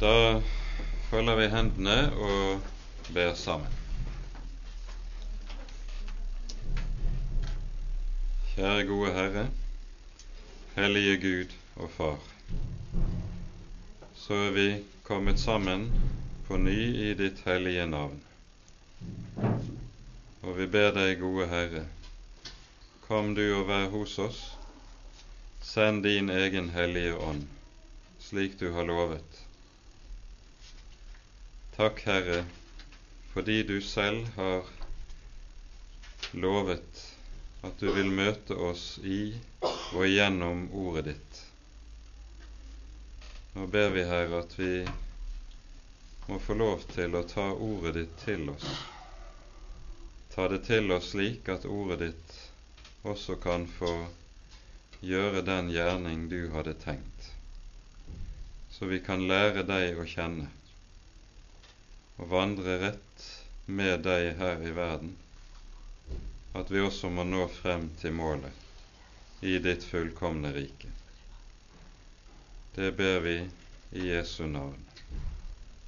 Da folder vi hendene og ber sammen. Kjære gode Herre, hellige Gud og Far. Så er vi kommet sammen på ny i ditt hellige navn. Og vi ber deg, gode Herre, kom du og vær hos oss. Send din egen hellige ånd, slik du har lovet. Takk, Herre, fordi du selv har lovet at du vil møte oss i og gjennom ordet ditt. Nå ber vi, Herre, at vi må få lov til å ta ordet ditt til oss. Ta det til oss slik at ordet ditt også kan få gjøre den gjerning du hadde tenkt, så vi kan lære deg å kjenne og vandre rett med deg her i verden, at vi også må nå frem til målet i ditt fullkomne rike. Det ber vi i Jesu navn.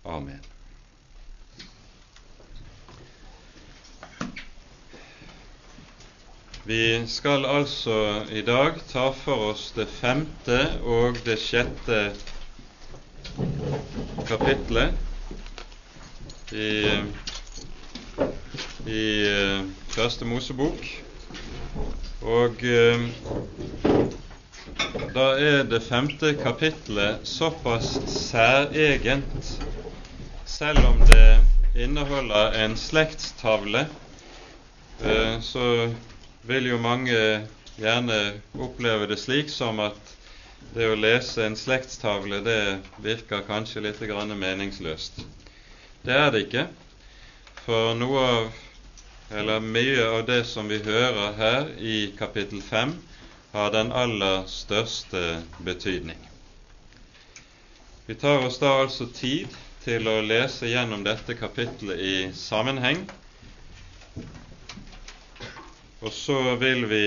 Amen. Vi skal altså i dag ta for oss det femte og det sjette kapitlet i, i eh, Første Mosebok. Og eh, da er det femte kapitlet såpass særegent, selv om det inneholder en slektstavle, eh, så vil jo mange gjerne oppleve det slik som at det å lese en slektstavle, det virker kanskje litt meningsløst. Det er det ikke, for noe av, eller mye av det som vi hører her i kapittel 5, har den aller største betydning. Vi tar oss da altså tid til å lese gjennom dette kapittelet i sammenheng og så vil vi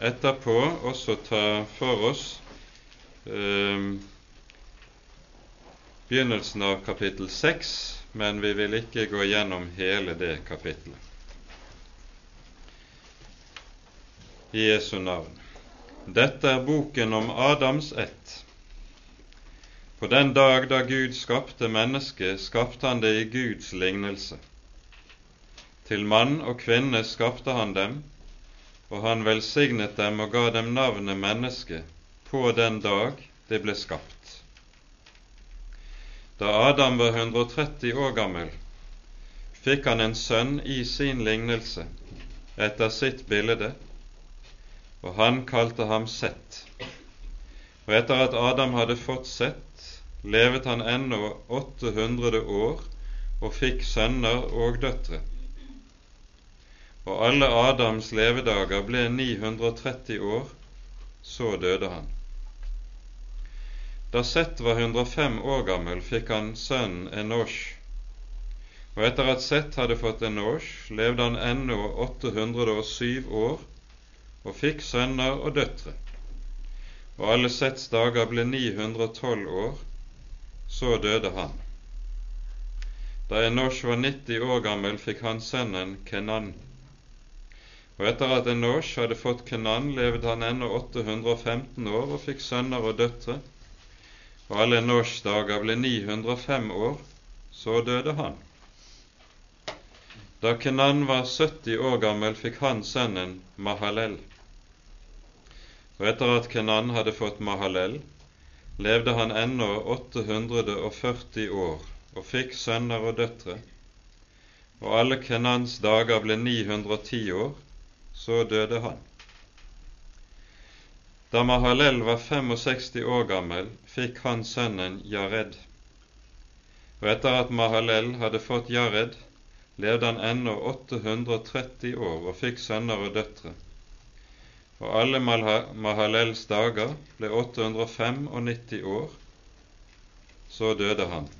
etterpå også ta for oss eh, begynnelsen av kapittel 6, men vi vil ikke gå gjennom hele det kapittelet. I Jesu navn. Dette er boken om Adams ett. På den dag da Gud skapte mennesket, skapte han det i Guds lignelse. Til mann og kvinne skapte han dem, og han velsignet dem og ga dem navnet menneske på den dag det ble skapt. Da Adam var 130 år gammel, fikk han en sønn i sin lignelse, etter sitt bilde, og han kalte ham Sett. Og etter at Adam hadde fått Sett, levet han ennå 800 år og fikk sønner og døtre og alle Adams levedager ble 930 år, så døde han. Da Sett var 105 år gammel, fikk han sønnen Enosh. Og etter at Sett hadde fått Enosh, levde han ennå 807 år og fikk sønner og døtre. Og alle Setts dager ble 912 år, så døde han. Da Enosh var 90 år gammel, fikk han sønnen Kenan. Og etter at Enosh hadde fått Kenan, levde han ennå 815 år og fikk sønner og døtre. Og alle Enoshs dager ble 905 år, så døde han. Da Kenan var 70 år gammel, fikk han sønnen Mahalel. Og etter at Kenan hadde fått Mahalel, levde han ennå 840 år og fikk sønner og døtre. Og alle Kenans dager ble 910 år, så døde han. Da Mahalel var 65 år gammel, fikk han sønnen Jared. Og etter at Mahalel hadde fått Jared, levde han ennå 830 år og fikk sønner og døtre. Og alle Mahalels dager ble 895 år, så døde han.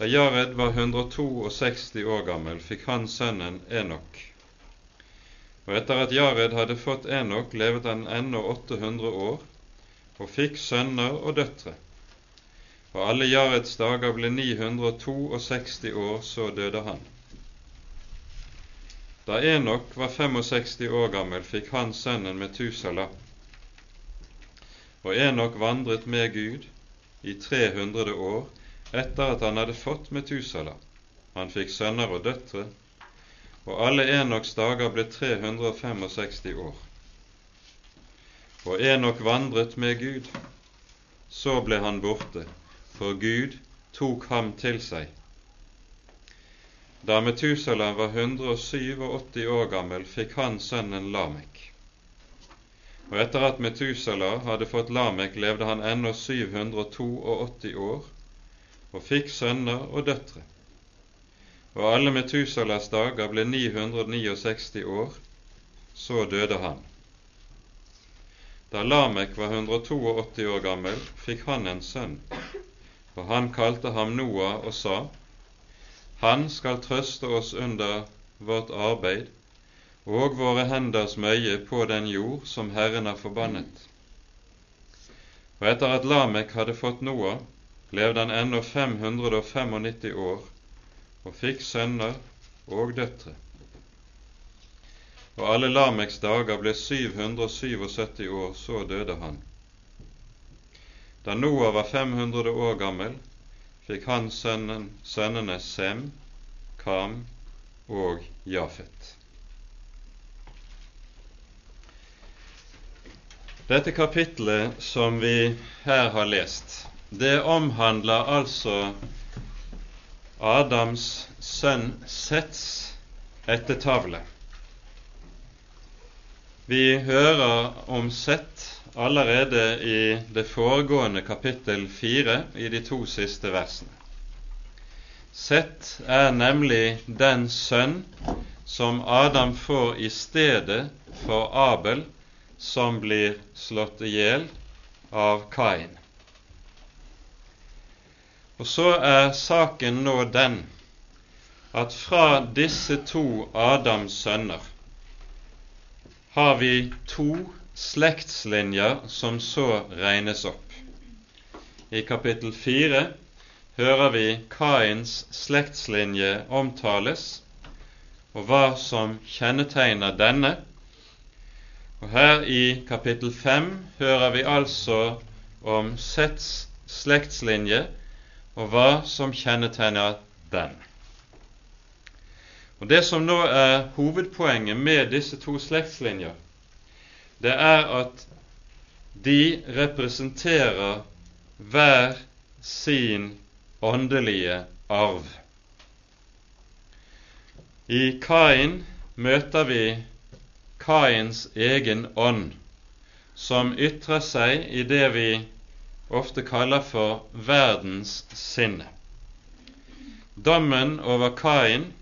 Da Jared var 162 år gammel, fikk han sønnen Enok. Og etter at Jared hadde fått Enok, levet han ennå 800 år og fikk sønner og døtre. og alle Jareds dager ble 962 år, så døde han. Da Enok var 65 år gammel, fikk han sønnen Metusala. Og Enok vandret med Gud i 300 år etter at han hadde fått Metusala. Han fikk sønner og døtre, og alle Enoks dager ble 365 år. Og Enok vandret med Gud. Så ble han borte, for Gud tok ham til seg. Da Metusala var 187 år gammel, fikk han sønnen Lamek. Og etter at Metusala hadde fått Lamek, levde han ennå 782 år og fikk sønner og døtre. Og alle Metusalas dager ble 969 år, så døde han. Da Lamek var 182 år gammel, fikk han en sønn, og han kalte ham Noah og sa:" Han skal trøste oss under vårt arbeid og våre henders møye på den jord som Herren har forbannet. Og etter at Lamek hadde fått Noah, levde han ennå 595 år og fikk sønner og døtre. Og alle Lameks dager ble 777 år, så døde han. Da Noah var 500 år gammel, fikk han sønnen, sønnene Sem, Kam og Jafet. Dette kapitlet som vi her har lest, det omhandler altså Adams sønn Sets etter tavle. Vi hører om Sett allerede i det foregående kapittel fire i de to siste versene. Sett er nemlig den sønn som Adam får i stedet for Abel, som blir slått i hjel av Kain. Og så er saken nå den at fra disse to Adams sønner har vi to slektslinjer som så regnes opp. I kapittel fire hører vi Kains slektslinje omtales, og hva som kjennetegner denne. Og her i kapittel fem hører vi altså om Sets slektslinje og hva som kjennetegner den. Og Det som nå er hovedpoenget med disse to slektslinjer, det er at de representerer hver sin åndelige arv. I Kain møter vi Kains egen ånd, som ytrer seg i det vi ofte kaller for verdens sinne. Dommen over Kain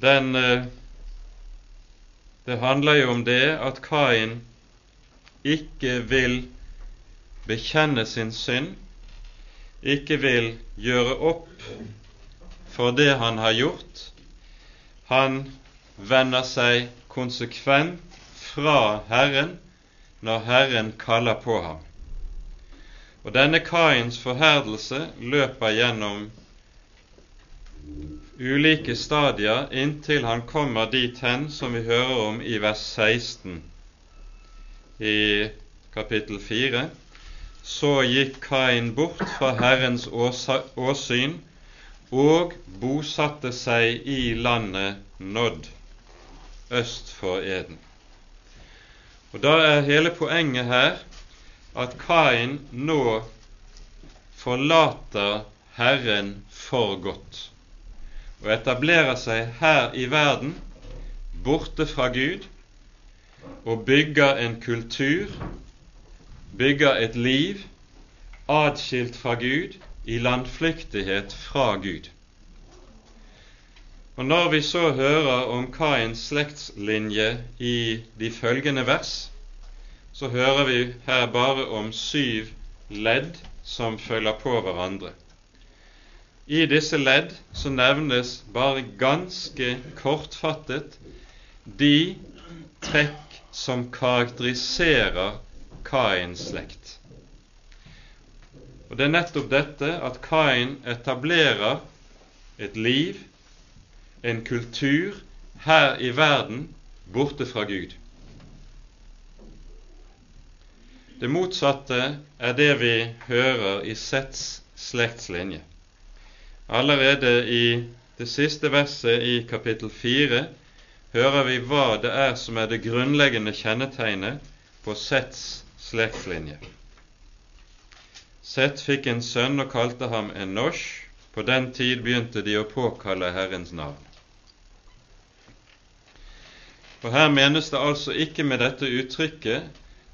den eh, det handler jo om det at Kain ikke vil bekjenne sin synd, ikke vil gjøre opp for det han har gjort. Han vender seg konsekvent fra Herren når Herren kaller på ham. Og denne Kains forherdelse løper gjennom ulike stadier inntil han kommer dit hen som vi hører om i vers 16 i kapittel 4. Så gikk Kain bort fra Herrens åsyn og bosatte seg i landet Nodd, øst for Eden. Og Da er hele poenget her at Kain nå forlater Herren for godt og etablerer seg her i verden, borte fra Gud, og bygger en kultur, bygger et liv atskilt fra Gud, i landflyktighet fra Gud. Og Når vi så hører om Kains slektslinje i de følgende vers, så hører vi her bare om syv ledd som følger på hverandre. I disse ledd så nevnes bare ganske kortfattet de trekk som karakteriserer Kains slekt. Og det er nettopp dette at Kain etablerer et liv, en kultur, her i verden borte fra Gud. Det motsatte er det vi hører i Sets slektslinje. Allerede i det siste verset i kapittel 4 hører vi hva det er som er det grunnleggende kjennetegnet på Sets slektslinje. Sett fikk en sønn og kalte ham en norsk. På den tid begynte de å påkalle Herrens navn. Og Her menes det altså ikke med dette uttrykket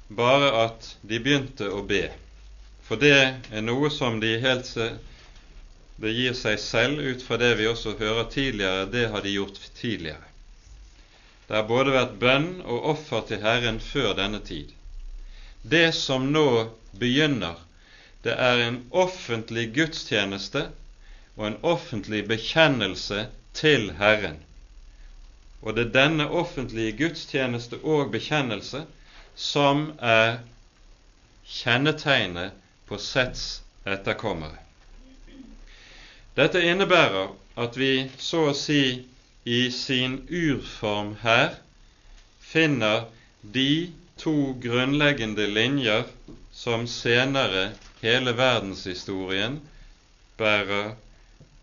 bare at de begynte å be, for det er noe som de helt det gir seg selv ut fra det vi også hører tidligere, det har de gjort tidligere. Det har både vært bønn og offer til Herren før denne tid. Det som nå begynner, det er en offentlig gudstjeneste og en offentlig bekjennelse til Herren. Og det er denne offentlige gudstjeneste og bekjennelse som er kjennetegnet på Sets etterkommere. Dette innebærer at vi så å si i sin urform her finner de to grunnleggende linjer som senere hele verdenshistorien bærer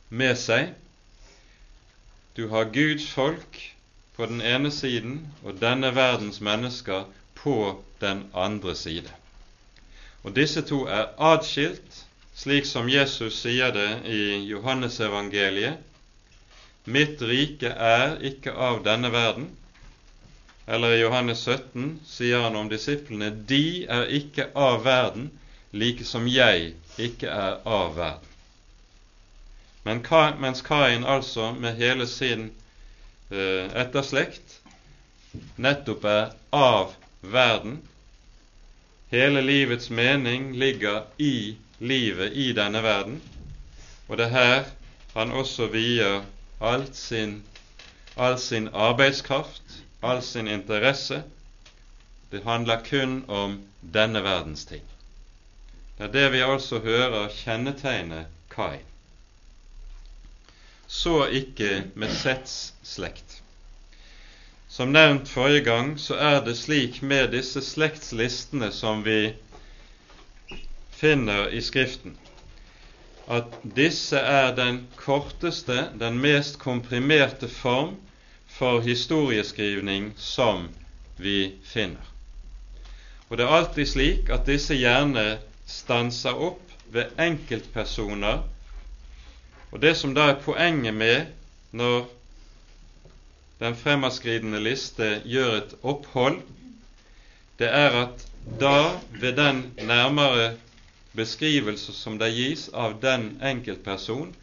med seg. Du har Guds folk på den ene siden og denne verdens mennesker på den andre side. Og disse to er atskilt, slik som Jesus sier det i Johannesevangeliet. Mitt rike er ikke av denne verden. Eller i Johannes 17 sier han om disiplene de er ikke av verden, like som jeg ikke er av verden. Men mens Kain altså med hele sin uh, etterslekt nettopp er av verden, hele livets mening ligger i livet i denne verden, og det er her han også vier alt sin, all sin arbeidskraft, all sin interesse. Det handler kun om denne verdens ting. Det er det vi altså hører kjennetegne Kai. Så ikke med Sets slekt. Som nevnt forrige gang, så er det slik med disse slektslistene som vi finner i Skriften, at disse er den korteste, den mest komprimerte form for historieskrivning som vi finner. Og det er alltid slik at disse gjerne stanser opp ved enkeltpersoner. Og det som da er poenget med når den fremadskridende liste gjør et opphold, det er at da, ved den nærmere beskrivelse som det gis av den enkeltperson,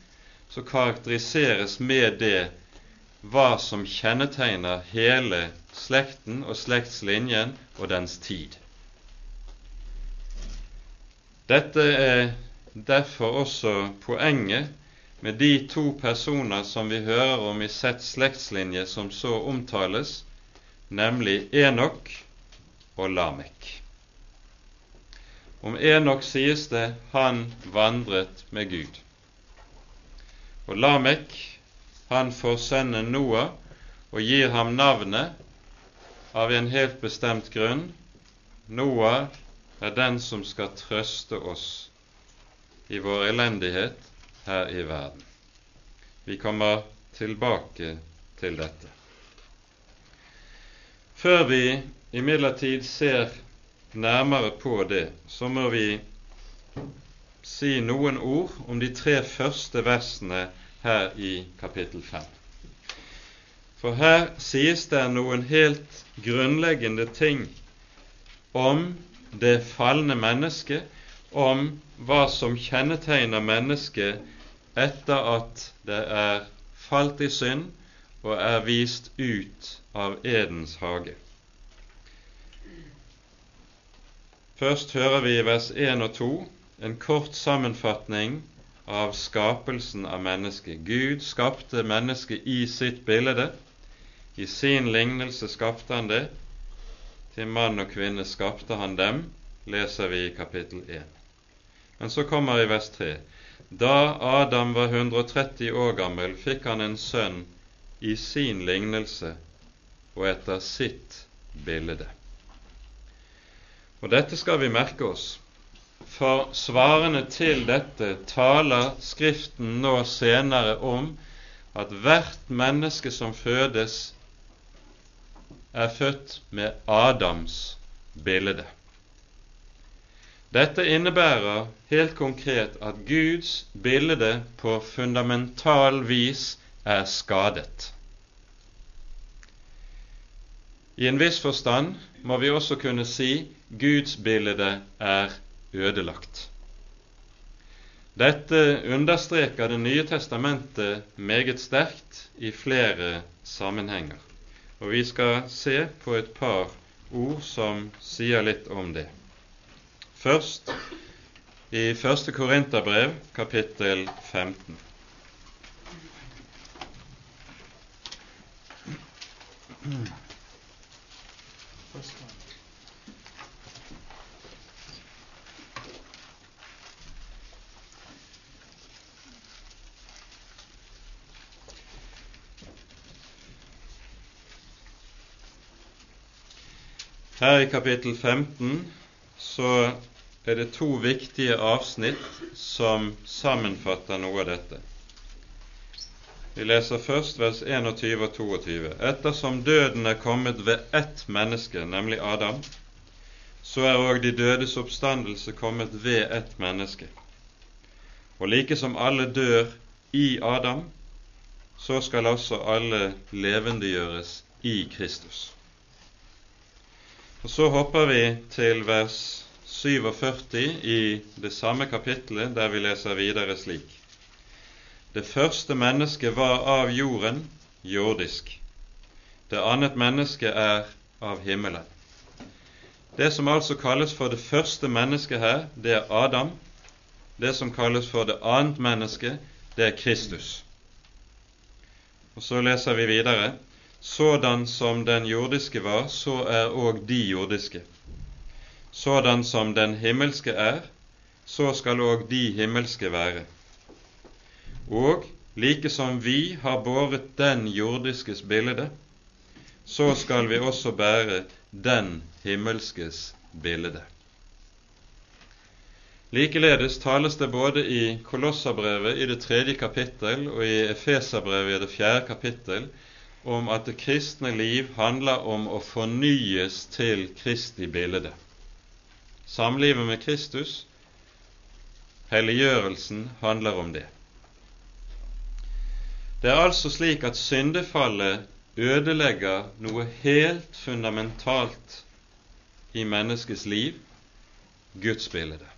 så karakteriseres med det hva som kjennetegner hele slekten og slektslinjen og dens tid. Dette er derfor også poenget med de to personer som vi hører om i sett slektslinje som så omtales, nemlig Enok og Lamek. Om Enok sies det han vandret med Gud. Og Lamek, han får sønnen Noah og gir ham navnet av en helt bestemt grunn. Noah er den som skal trøste oss i vår elendighet her i verden. Vi kommer tilbake til dette. Før vi imidlertid ser nærmere på det, så må vi si noen ord om de tre første versene her i kapittel 5. For her sies det noen helt grunnleggende ting om det falne mennesket, om hva som kjennetegner mennesket etter at det er falt i synd og er vist ut av Edens hage. Først hører vi i vers 1 og 2 en kort sammenfatning av skapelsen av mennesket. Gud skapte mennesket i sitt bilde. I sin lignelse skapte han det. Til mann og kvinne skapte han dem, leser vi i kapittel 1. Men så kommer i vers 3 Da Adam var 130 år gammel, fikk han en sønn i sin lignelse og etter sitt bilde. Og dette skal vi merke oss, for svarene til dette taler Skriften nå senere om at hvert menneske som fødes, er født med Adams bilde. Dette innebærer helt konkret at Guds bilde på fundamental vis er skadet. I en viss forstand må vi også kunne si Guds bilde er ødelagt. Dette understreker Det nye testamentet meget sterkt i flere sammenhenger. Og vi skal se på et par ord som sier litt om det. Først i 1. Korinterbrev, kapittel 15. Her i kapittel 15 så er det to viktige avsnitt som sammenfatter noe av dette. Vi leser først vers 21 og 22. Ettersom døden er kommet ved ett menneske, nemlig Adam, så er òg de dødes oppstandelse kommet ved ett menneske. Og like som alle dør i Adam, så skal også alle levendegjøres i Kristus. Og Så hopper vi til vers 47 i det samme kapittelet, der vi leser videre slik. Det første mennesket var av jorden, jordisk. Det annet mennesket er av himmelen. Det som altså kalles for det første mennesket her, det er Adam. Det som kalles for det annet mennesket, det er Kristus. Og så leser vi videre. Sådan som den jordiske var, så er òg de jordiske. Sådan som den himmelske er, så skal òg de himmelske være. Og like som vi har båret den jordiskes bilde, så skal vi også bære den himmelskes bilde. Likeledes tales det både i Kolossabrevet i det tredje kapittel og i Efeserbrevet i det fjerde kapittel om at det kristne liv handler om å fornyes til Kristi bilde. Samlivet med Kristus, helliggjørelsen, handler om det. Det er altså slik at syndefallet ødelegger noe helt fundamentalt i menneskets liv gudsbildet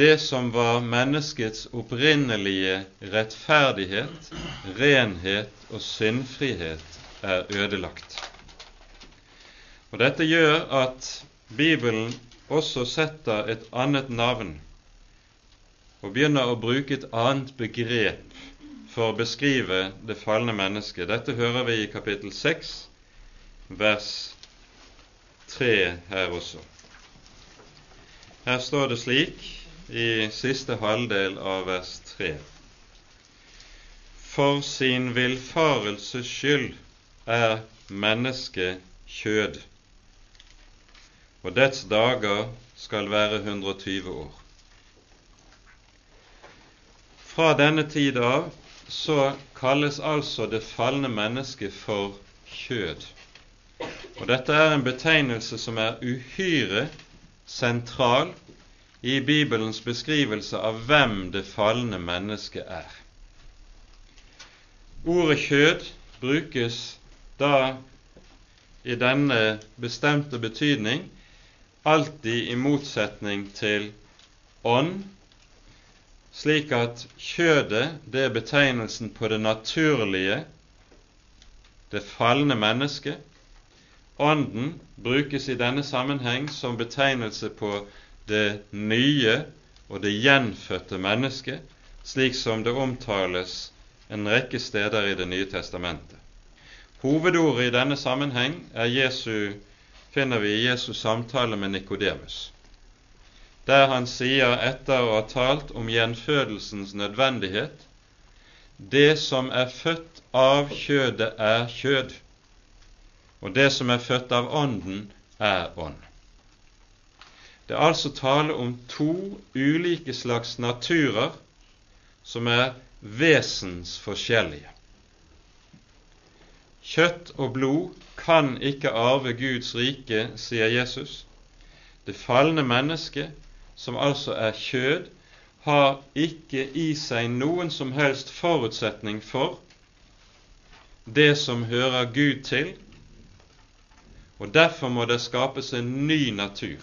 det som var menneskets opprinnelige rettferdighet, renhet og syndfrihet, er ødelagt. Og Dette gjør at Bibelen også setter et annet navn og begynner å bruke et annet begrep for å beskrive det falne mennesket. Dette hører vi i kapittel 6, vers 3 her også. Her står det slik i siste halvdel av vers 3. For sin villfarelses skyld er mennesket kjød, og dets dager skal være 120 år. Fra denne tid av så kalles altså det falne mennesket for kjød. Og dette er en betegnelse som er uhyre sentral i Bibelens beskrivelse av hvem det falne mennesket er. Ordet kjød brukes da i denne bestemte betydning alltid i motsetning til ånd, slik at kjødet det er betegnelsen på det naturlige, det falne mennesket. Ånden brukes i denne sammenheng som betegnelse på det nye og det gjenfødte mennesket, slik som det omtales en rekke steder i Det nye testamentet. Hovedordet i denne sammenheng er Jesu, finner vi i Jesus samtale med Nikodemus. der han sier, etter å ha talt om gjenfødelsens nødvendighet, det som er født av kjødet, er kjød, og det som er født av ånden, er ånd. Det er altså tale om to ulike slags naturer som er vesensforskjellige. Kjøtt og blod kan ikke arve Guds rike, sier Jesus. Det falne mennesket, som altså er kjød, har ikke i seg noen som helst forutsetning for det som hører Gud til, og derfor må det skapes en ny natur.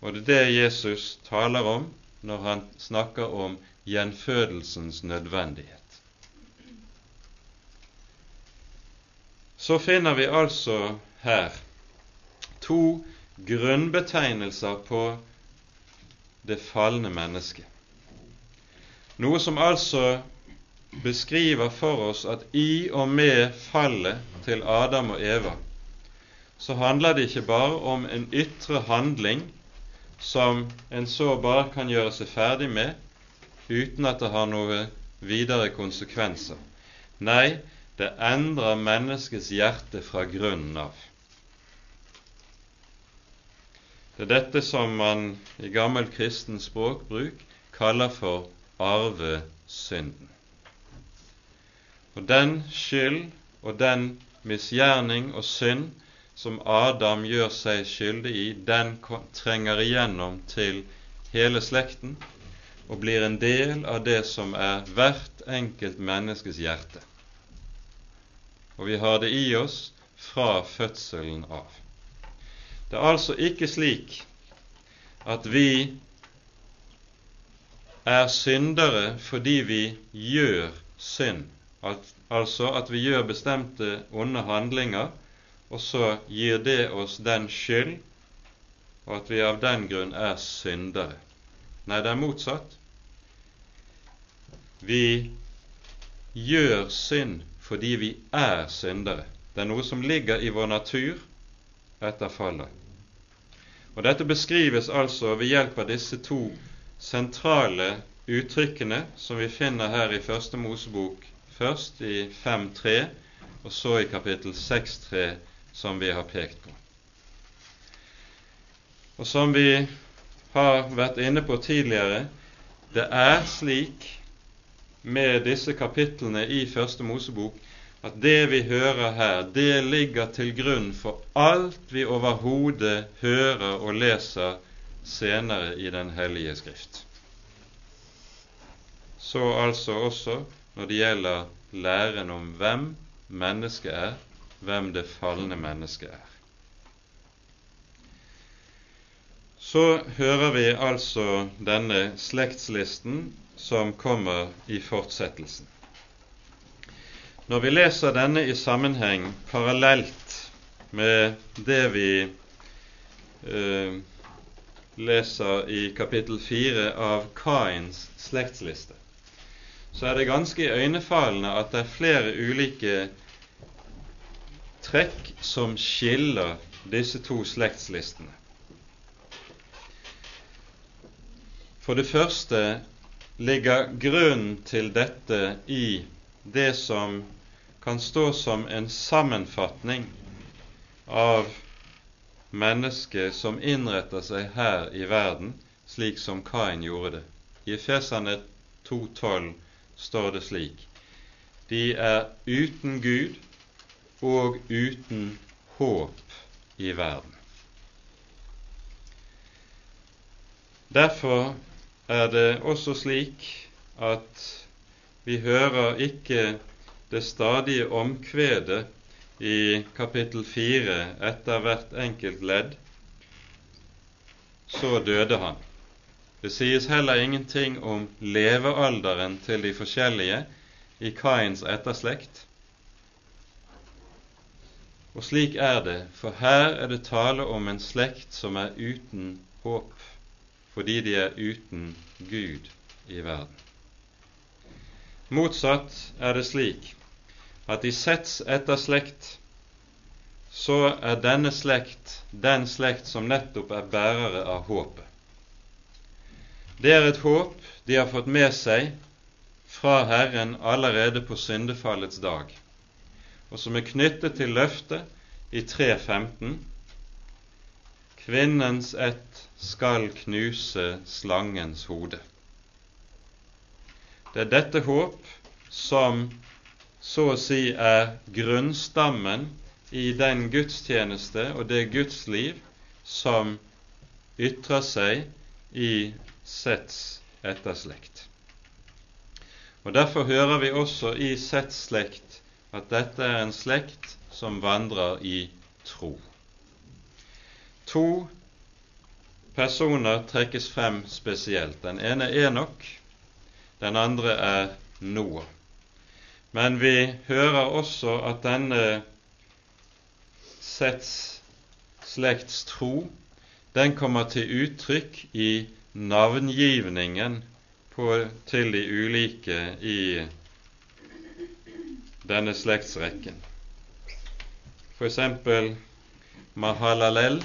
Og det er det Jesus taler om når han snakker om gjenfødelsens nødvendighet. Så finner vi altså her to grunnbetegnelser på det falne mennesket. Noe som altså beskriver for oss at i og med fallet til Adam og Eva, så handler det ikke bare om en ytre handling som en så bare kan gjøre seg ferdig med uten at det har noe videre konsekvenser. Nei, det endrer menneskets hjerte fra grunnen av. Det er dette som man i gammel kristen språkbruk kaller for arvesynden. Og den skyld og den misgjerning og synd som Adam gjør seg skyldig i, den trenger igjennom til hele slekten og blir en del av det som er hvert enkelt menneskes hjerte. Og vi har det i oss fra fødselen av. Det er altså ikke slik at vi er syndere fordi vi gjør synd, altså at vi gjør bestemte onde handlinger, og så gir det oss den skyld, og at vi av den grunn er syndere. Nei, det er motsatt. Vi gjør synd fordi vi er syndere. Det er noe som ligger i vår natur, etter fallet. Og Dette beskrives altså ved hjelp av disse to sentrale uttrykkene som vi finner her i Første Mosebok, først i 5.3, og så i kapittel 6.3, som vi har pekt på. Og som vi har vært inne på tidligere, det er slik med disse kapitlene i Første Mosebok at det vi hører her, det ligger til grunn for alt vi overhodet hører og leser senere i Den hellige Skrift. Så altså også når det gjelder læren om hvem mennesket er, hvem det falne mennesket er. Så hører vi altså denne slektslisten som kommer i fortsettelsen. Når vi leser denne i sammenheng parallelt med det vi eh, leser i kapittel 4 av Kains slektsliste, så er det ganske iøynefallende at det er flere ulike trekk som skiller disse to slektslistene. For det første ligger grunnen til dette i det som kan stå som en sammenfatning av mennesket som innretter seg her i verden, slik som Kain gjorde det. I Efesane 2,12 står det slik De er uten Gud og uten håp i verden. Derfor er det også slik at vi hører ikke det stadige omkvedet i kapittel 4 etter hvert enkelt ledd, så døde han. Det sies heller ingenting om levealderen til de forskjellige i Kains etterslekt. Og slik er det, for her er det tale om en slekt som er uten håp, fordi de er uten Gud i verden. Motsatt er det slik at i Sets etterslekt så er denne slekt den slekt som nettopp er bærere av håpet. Det er et håp de har fått med seg fra Herren allerede på syndefallets dag, og som er knyttet til løftet i 3.15 Kvinnens ett skal knuse slangens hode. Det er dette håp som så å si er grunnstammen i den gudstjeneste og det gudsliv som ytrer seg i Sets etterslekt. Og Derfor hører vi også i Sets slekt at dette er en slekt som vandrer i tro. To personer trekkes frem spesielt. Den ene er Enok, den andre er Noah. Men vi hører også at denne setts slekts tro den kommer til uttrykk i navngivningen på, til de ulike i denne slektsrekken. For eksempel Mahalalel.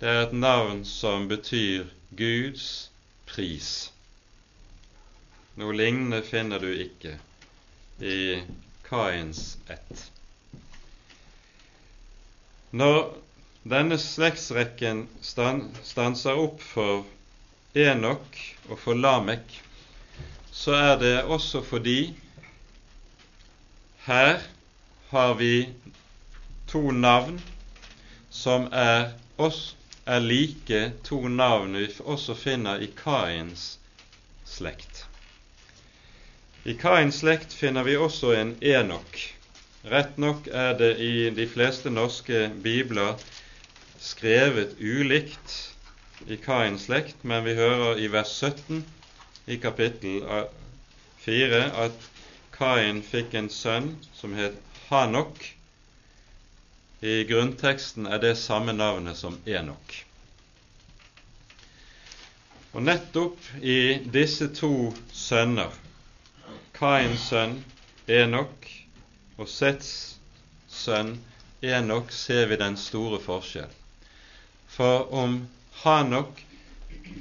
Det er et navn som betyr Guds pris. Noe lignende finner du ikke i Kains ett. Når denne slektsrekken stanser opp for Enok og for Lamek, så er det også fordi her har vi to navn som er, oss, er like to navn vi også finner i Kains slekt. I Kains slekt finner vi også en Enok. Rett nok er det i de fleste norske bibler skrevet ulikt i Kains slekt, men vi hører i vers 17 i kapittel 4 at Kain fikk en sønn som het Hanok. I grunnteksten er det samme navnet som Enok. Og nettopp i disse to sønner, Kains sønn Enok og Sets sønn Enok ser vi den store forskjell. For om Hanok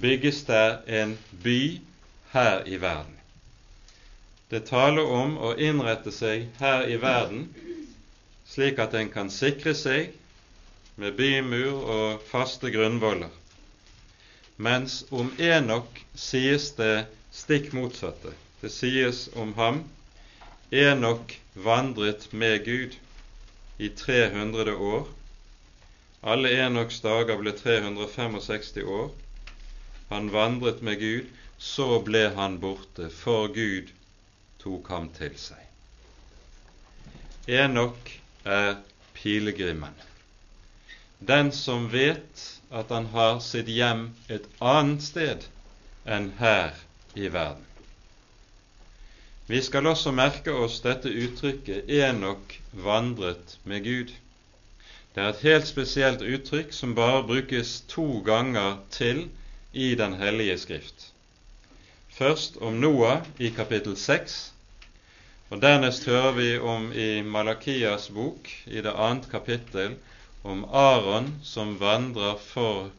bygges der en by her i verden. Det taler om å innrette seg her i verden slik at en kan sikre seg med bymur og faste grunnvoller. Mens om Enok sies det stikk motsatte. Det sies om ham Enok vandret med Gud i 300 år. Alle Enoks dager ble 365 år. Han vandret med Gud, så ble han borte, for Gud tok ham til seg. Enok er pilegrimen, den som vet at han har sitt hjem et annet sted enn her i verden. Vi skal også merke oss dette uttrykket 'Enok vandret med Gud'. Det er et helt spesielt uttrykk som bare brukes to ganger til i Den hellige skrift. Først om Noah i kapittel 6, og dernest hører vi om i Malakias bok i det annet kapittel om Aron som vandrer for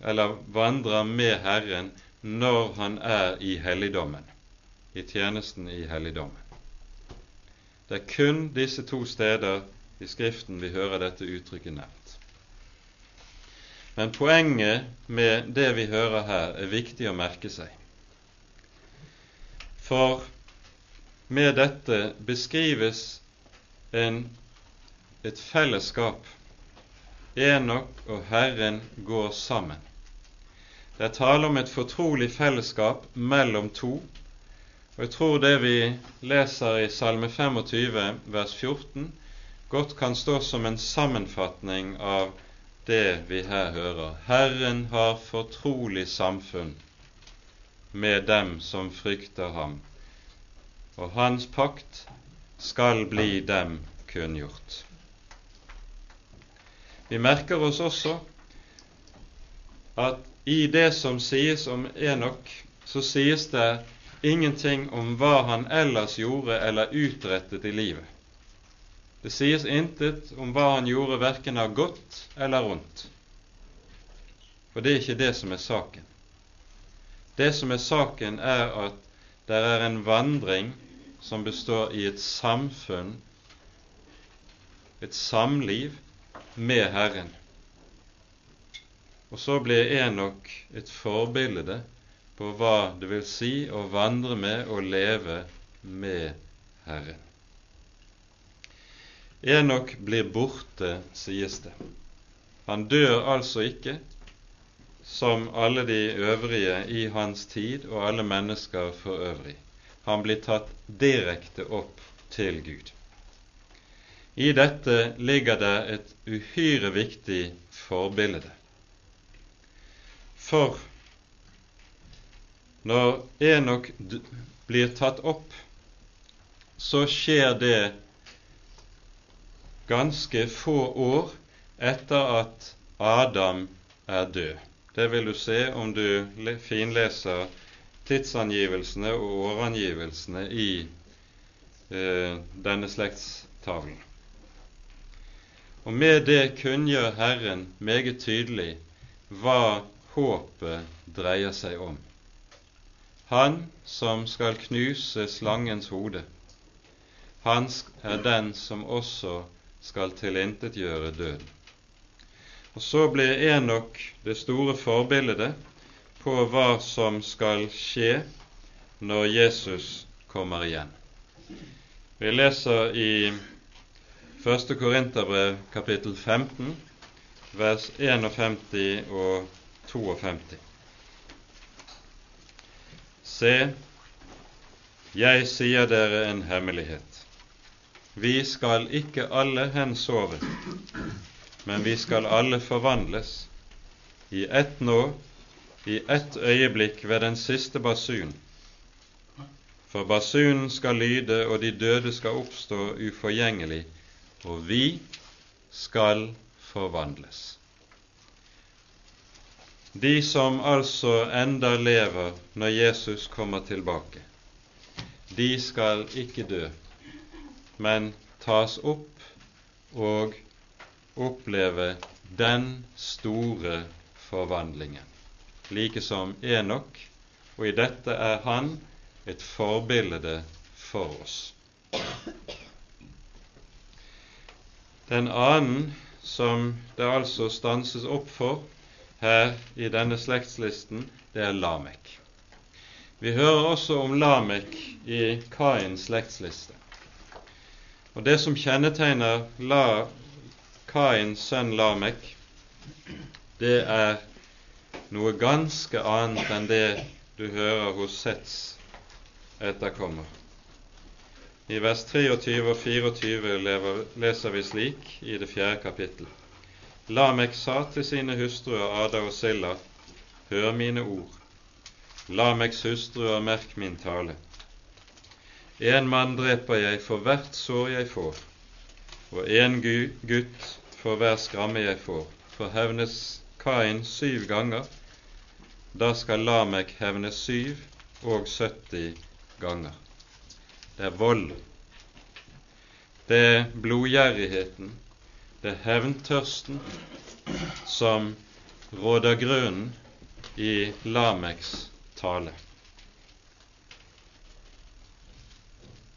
eller vandrer med Herren når han er i helligdommen i tjenesten i helligdommen. Det er kun disse to steder i Skriften vi hører dette uttrykket nevnt. Men poenget med det vi hører her, er viktig å merke seg. For med dette beskrives en, et fellesskap. Enok og Herren går sammen. Det er tale om et fortrolig fellesskap mellom to og Jeg tror det vi leser i Salme 25 vers 14, godt kan stå som en sammenfatning av det vi her hører. Herren har fortrolig samfunn med dem som frykter ham, og hans pakt skal bli dem kunngjort. Vi merker oss også at i det som sies om Enok, så sies det ingenting om hva han ellers gjorde eller utrettet i livet. Det sies intet om hva han gjorde verken av godt eller ondt. For det er ikke det som er saken. Det som er saken, er at det er en vandring som består i et samfunn, et samliv med Herren. Og så blir Enok et forbilde på hva det vil si å vandre med og leve med Herren. Enok blir borte, sies det. Han dør altså ikke som alle de øvrige i hans tid og alle mennesker for øvrig. Han blir tatt direkte opp til Gud. I dette ligger det et uhyre viktig forbilde. For når Enok blir tatt opp, så skjer det ganske få år etter at Adam er død. Det vil du se om du finleser tidsangivelsene og årangivelsene i eh, denne slektstavlen. Og med det kunngjør Herren meget tydelig hva håpet dreier seg om. Han som skal knuse slangens hode, han er den som også skal tilintetgjøre døden. Og så blir Enok det store forbildet på hva som skal skje når Jesus kommer igjen. Vi leser i 1. Korinterbrev kapittel 15, vers 51 og 52. Se, jeg sier dere en hemmelighet. Vi skal ikke alle hensove, men vi skal alle forvandles i ett nå i ett øyeblikk ved den siste basun. For basunen skal lyde, og de døde skal oppstå uforgjengelig, og vi skal forvandles. De som altså enda lever når Jesus kommer tilbake, de skal ikke dø, men tas opp og oppleve den store forvandlingen like som Enok, og i dette er han et forbilde for oss. Den annen som det altså stanses opp for her i denne slektslisten, det er Lamek. Vi hører også om Lamek i Kains slektsliste. Og Det som kjennetegner La, Kains sønn Lamek, det er noe ganske annet enn det du hører hos Sets etterkommer. I vers 23 og 24 lever, leser vi slik i det fjerde kapittel. Lamek sa til sine hustruer Ada og Silla, hør mine ord. Lameks hustruer, merk min tale. En mann dreper jeg for hvert sår jeg får, og en gutt for hver skramme jeg får. For hevnes Kain syv ganger, da skal Lamek hevne syv og 70 ganger. Det er vold. Det er blodgjerrigheten, det er hevntørsten som råder grunnen i Lameks tale.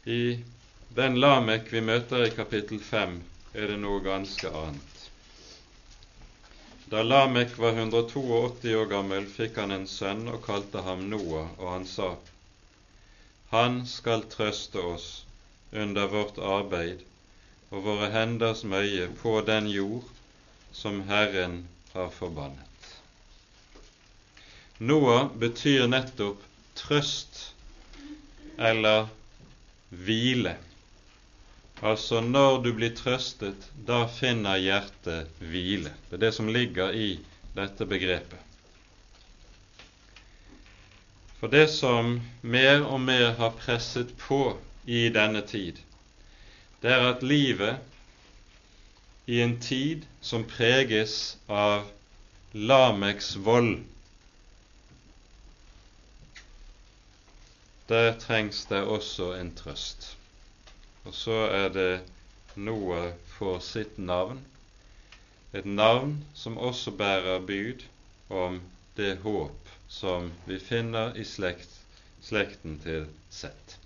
I den Lamek vi møter i kapittel 5, er det noe ganske annet. Da Lamek var 182 år gammel, fikk han en sønn og kalte ham Noah, og han sa:" Han skal trøste oss under vårt arbeid og våre henders møye på den jord som Herren har forbannet. Noah betyr nettopp trøst eller hvile. Altså når du blir trøstet, da finner hjertet hvile. Det er det som ligger i dette begrepet. For det som mer og mer har presset på i denne tid, det er at livet i en tid som preges av Lameks vold, der trengs det også en trøst. Og så er det Noah får sitt navn, et navn som også bærer bud om det håp som vi finner i slekt, slekten til Sett.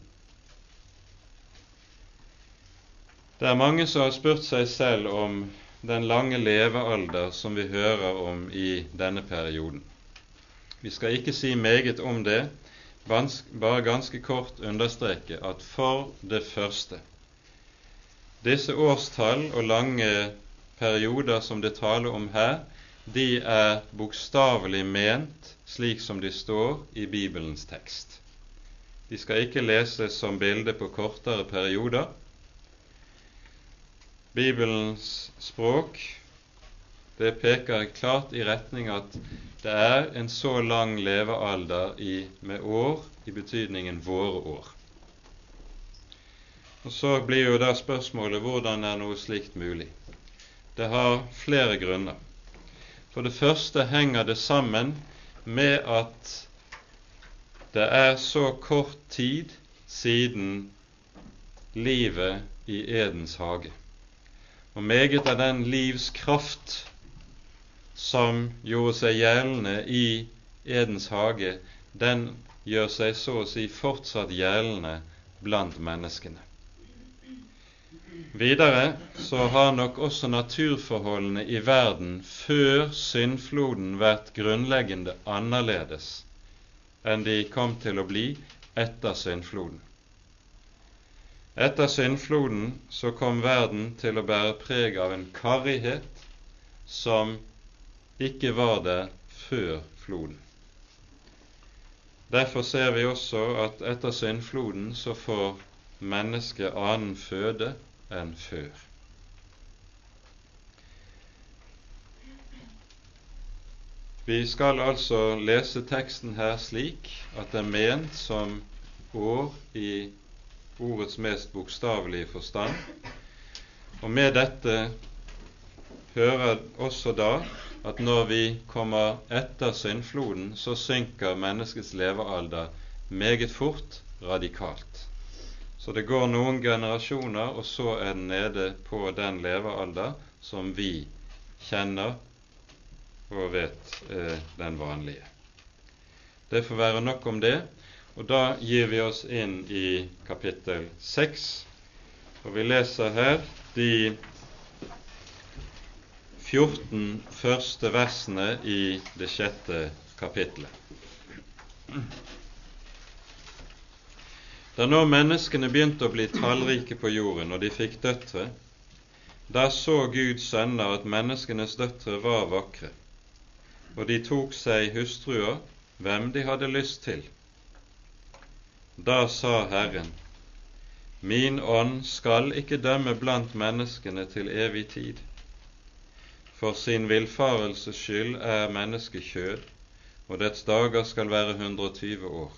Det er mange som har spurt seg selv om den lange levealder som vi hører om i denne perioden. Vi skal ikke si meget om det, bare ganske kort understreke at for det første disse årstall og lange perioder som det taler om her, de er bokstavelig ment slik som de står i Bibelens tekst. De skal ikke leses som bilde på kortere perioder. Bibelens språk det peker klart i retning at det er en så lang levealder i, med år i betydningen våre år. Og Så blir jo da spørsmålet hvordan er noe slikt mulig? Det har flere grunner. For det første henger det sammen med at det er så kort tid siden livet i Edens hage. Og meget av den livskraft som gjorde seg gjeldende i Edens hage, den gjør seg så å si fortsatt gjeldende blant menneskene. Videre så har nok også naturforholdene i verden før syndfloden vært grunnleggende annerledes enn de kom til å bli etter syndfloden. Etter syndfloden så kom verden til å bære preg av en karrighet som ikke var der før floden. Derfor ser vi også at etter syndfloden så får mennesket annen føde enn før. Vi skal altså lese teksten her slik at det er ment som år i ordets mest bokstavelige forstand. Og med dette hører også da at når vi kommer etter syndfloden, så synker menneskets levealder meget fort radikalt. Så det går noen generasjoner, og så er den nede på den levealder som vi kjenner og vet er den vanlige. Det får være nok om det. Og da gir vi oss inn i kapittel 6, og vi leser her de 14 første versene i det sjette kapittelet. Da nå menneskene begynte å bli tallrike på jorden, og de fikk døtre, da så Guds sønner at menneskenes døtre var vakre, og de tok seg hustruer hvem de hadde lyst til. Da sa Herren, Min ånd skal ikke dømme blant menneskene til evig tid for sin villfarelses skyld er mennesket kjød, og dets dager skal være 120 år.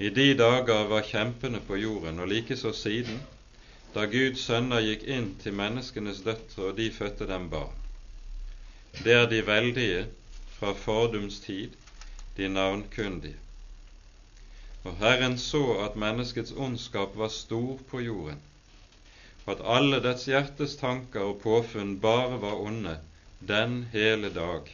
I de dager var kjempene på jorden, og likeså siden, da Guds sønner gikk inn til menneskenes døtre, og de fødte dem barn. Det er de veldige fra fordums tid, de navnkundige. Og Herren så at menneskets ondskap var stor på jorden, og at alle dets hjertes tanker og påfunn bare var onde den hele dag.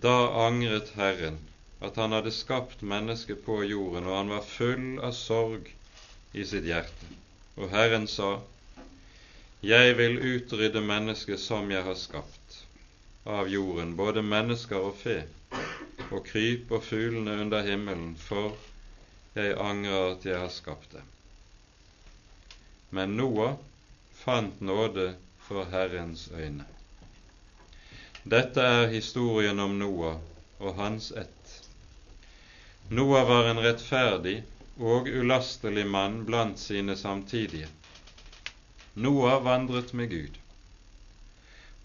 Da angret Herren at han hadde skapt mennesket på jorden, og han var full av sorg i sitt hjerte. Og Herren sa, Jeg vil utrydde mennesket som jeg har skapt av jorden, både mennesker og fe, og kryp og fuglene under himmelen, for jeg angrer at jeg har skapt dem. Men Noah fant nåde for Herrens øyne. Dette er historien om Noah og hans ett. Noah var en rettferdig og ulastelig mann blant sine samtidige. Noah vandret med Gud.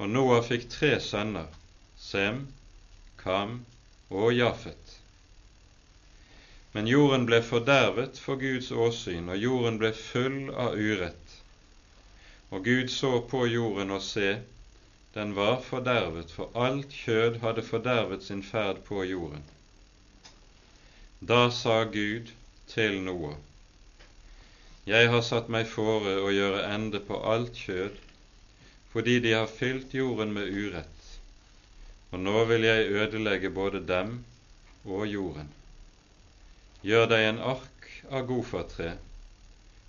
Og Noah fikk tre sønner, Sem, Kam og Jafet. Men jorden ble fordervet for Guds åsyn, og jorden ble full av urett. Og Gud så på jorden og se, den var fordervet, for alt kjød hadde fordervet sin ferd på jorden. Da sa Gud til Noah, Jeg har satt meg fore å gjøre ende på alt kjød, fordi de har fylt jorden med urett, og nå vil jeg ødelegge både dem og jorden. Gjør deg en ark av gofertre,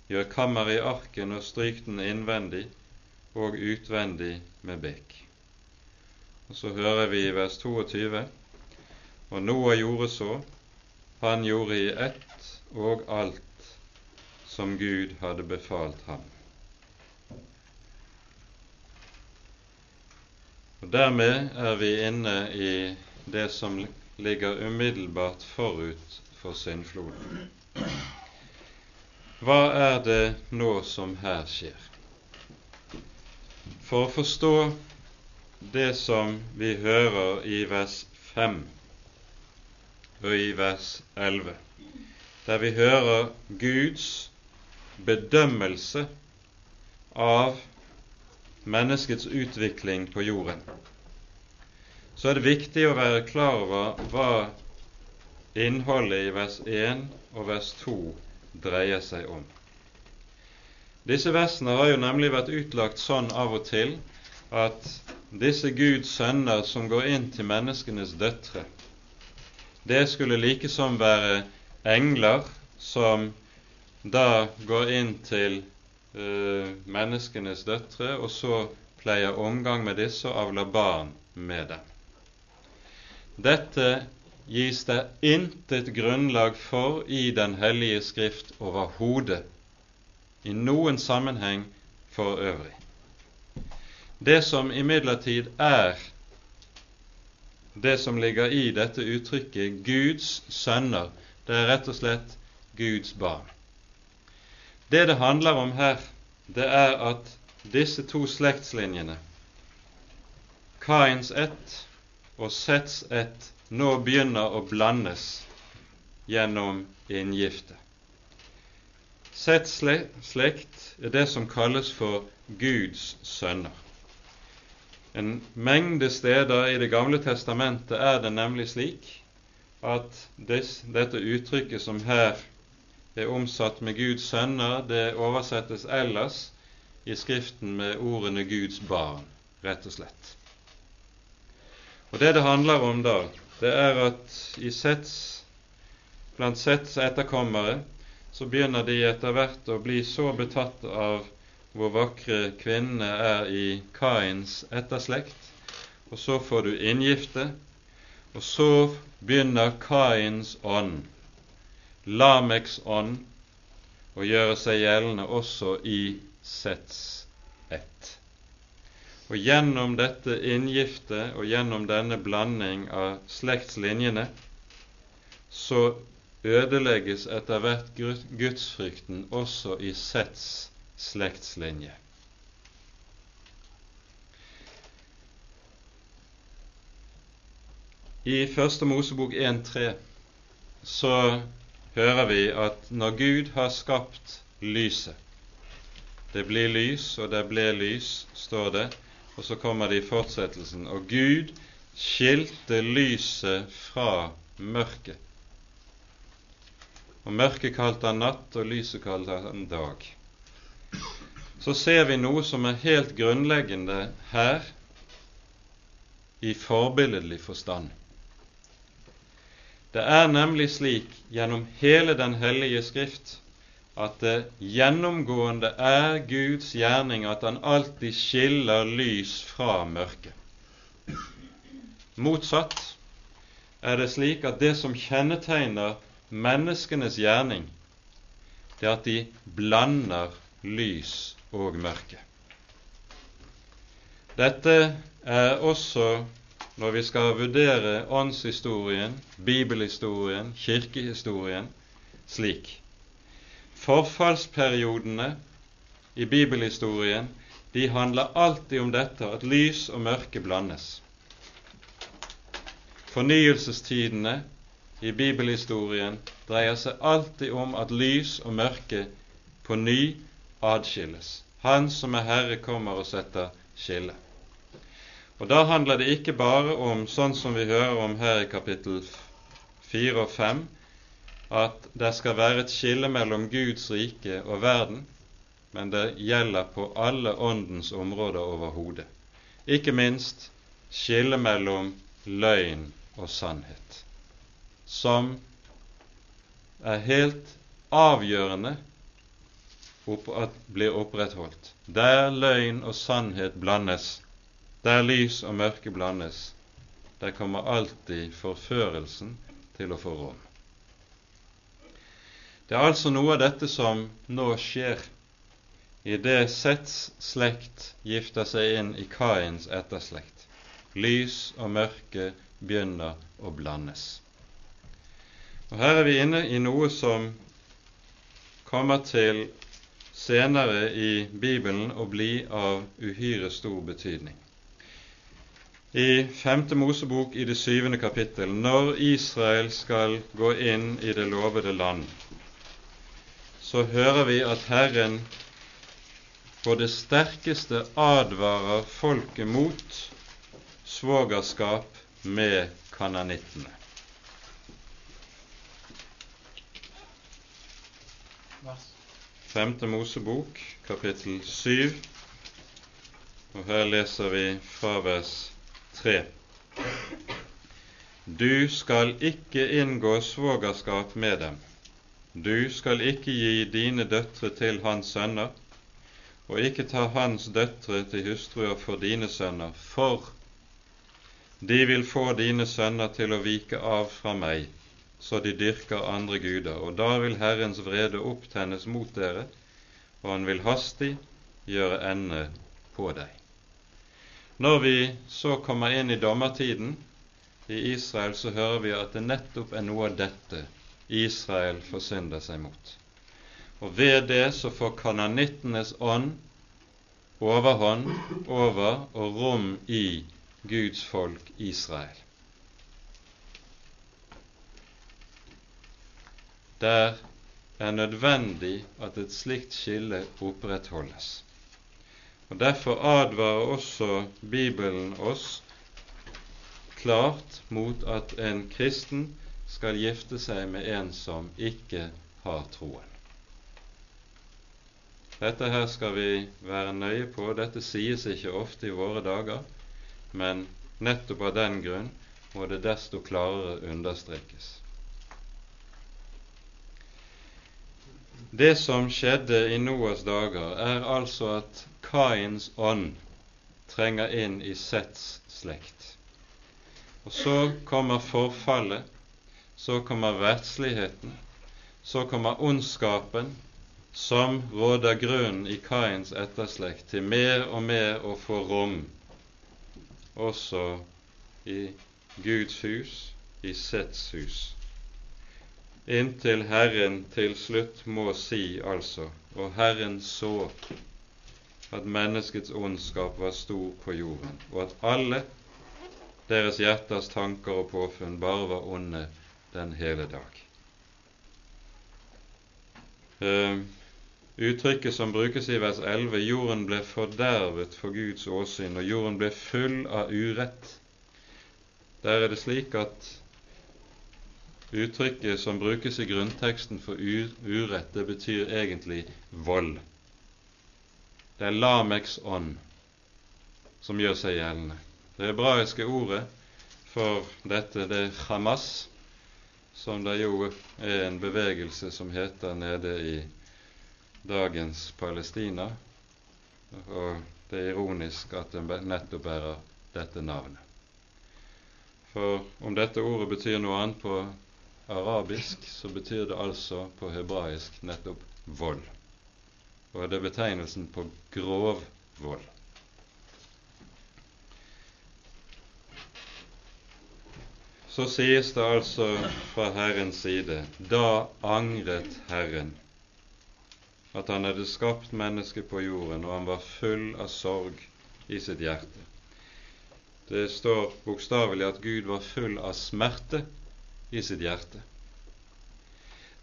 gjør kammer i arken og stryk den innvendig og utvendig med bek. Og Så hører vi i vers 22 og Noah gjorde så, han gjorde i ett og alt som Gud hadde befalt ham. Og Dermed er vi inne i det som ligger umiddelbart forut for syndfloden. Hva er det nå som her skjer? For å forstå det som vi hører i vers 5 og i vers 11, der vi hører Guds bedømmelse av menneskets utvikling på jorden, så er det viktig å være klar over hva innholdet i vers 1 og vers 2 dreier seg om. Disse versene har jo nemlig vært utlagt sånn av og til at disse Guds sønner som går inn til menneskenes døtre, det skulle likesom være engler som da går inn til Eh, menneskenes døtre, og så pleier omgang med disse og avler barn med dem. Dette gis det intet grunnlag for i Den hellige skrift overhodet, i noen sammenheng for øvrig. Det som imidlertid er det som ligger i dette uttrykket Guds sønner, det er rett og slett Guds barn. Det det handler om her, det er at disse to slektslinjene, Kains ett og Sets ett, nå begynner å blandes gjennom inngifte. Sets slekt er det som kalles for Guds sønner. En mengde steder i Det gamle testamentet er det nemlig slik at dette uttrykket som her er omsatt med Guds sønner. Det oversettes ellers i Skriften med ordene Guds barn, rett og slett. Og Det det handler om da, det er at Sets, blant Sets etterkommere så begynner de etter hvert å bli så betatt av hvor vakre kvinnene er i Kains etterslekt, og så får du inngifte, og så begynner Kains ånd Lameks ånd og gjøre seg gjeldende også i Sets ett. Og gjennom dette inngiftet og gjennom denne blanding av slektslinjene så ødelegges etter hvert gudsfrykten også i Sets slektslinje. I Første Mosebok 1.3 så hører vi at når Gud har skapt lyset Det blir lys, og det ble lys, står det, og så kommer det i fortsettelsen. Og Gud skilte lyset fra mørket. Og mørket kalte han natt, og lyset kalte han dag. Så ser vi noe som er helt grunnleggende her i forbilledlig forstand. Det er nemlig slik gjennom hele Den hellige Skrift at det gjennomgående er Guds gjerning at han alltid skiller lys fra mørke. Motsatt er det slik at det som kjennetegner menneskenes gjerning, det er at de blander lys og mørke. Dette er også når vi skal vurdere åndshistorien, bibelhistorien, kirkehistorien slik. Forfallsperiodene i bibelhistorien de handler alltid om dette at lys og mørke blandes. Fornyelsestidene i bibelhistorien dreier seg alltid om at lys og mørke på ny adskilles. Han som er Herre, kommer og setter skille. Og Da handler det ikke bare om, sånn som vi hører om her i kapittel 4 og 5, at det skal være et skille mellom Guds rike og verden, men det gjelder på alle åndens områder overhodet. Ikke minst skille mellom løgn og sannhet, som er helt avgjørende blir opprettholdt. Der løgn og sannhet blandes, der lys og mørke blandes, der kommer alltid forførelsen til å få rom. Det er altså noe av dette som nå skjer i det Sets slekt gifter seg inn i Kains etterslekt. Lys og mørke begynner å blandes. Og Her er vi inne i noe som kommer til senere i Bibelen å bli av uhyre stor betydning. I 5. Mosebok i det syvende kapittel, når Israel skal gå inn i det lovede land, så hører vi at Herren på det sterkeste advarer folket mot svogerskap med kananittene. Femte Mosebok, kapittel 7, og her leser vi fra vers 3. Du skal ikke inngå svogerskap med dem. Du skal ikke gi dine døtre til hans sønner, og ikke ta hans døtre til hustruer for dine sønner, for de vil få dine sønner til å vike av fra meg, så de dyrker andre guder, og da vil Herrens vrede opptennes mot dere, og han vil hastig gjøre ende på deg. Når vi så kommer inn i dommertiden i Israel, så hører vi at det nettopp er noe av dette Israel forsynder seg mot. Og ved det så får kananittenes ånd overhånd over og rom i Guds folk Israel. Der er nødvendig at et slikt skille opprettholdes. Og Derfor advarer også Bibelen oss klart mot at en kristen skal gifte seg med en som ikke har troen. Dette her skal vi være nøye på. Dette sies ikke ofte i våre dager, men nettopp av den grunn må det desto klarere understrekes. Det som skjedde i Noas dager, er altså at Kains ånd trenger inn i Sets slekt. Og så kommer forfallet så kommer verdsligheten, så kommer ondskapen, som råder grunnen i Kains etterslekt til mer og mer å få rom, også i Guds hus, i Sets hus, inntil Herren til slutt må si altså, og Herren så at menneskets ondskap var stor på jorden, og at alle deres hjerters tanker og påfunn bare var onde den hele dag. Uh, uttrykket som brukes i vers 11, 'jorden ble fordervet for Guds åsyn', og 'jorden ble full av urett', der er det slik at uttrykket som brukes i grunnteksten for urett, det betyr egentlig vold. Det er Lameks ånd som gjør seg gjeldende. Det hebraiske ordet for dette, det er Hamas, som det jo er en bevegelse som heter nede i dagens Palestina. Og det er ironisk at den nettopp bærer dette navnet. For om dette ordet betyr noe annet på arabisk, så betyr det altså på hebraisk nettopp vold. Og det er betegnelsen på grov vold. så sies det altså fra Herrens side da angret Herren at han hadde skapt mennesket på jorden, og han var full av sorg i sitt hjerte. Det står bokstavelig at Gud var full av smerte i sitt hjerte.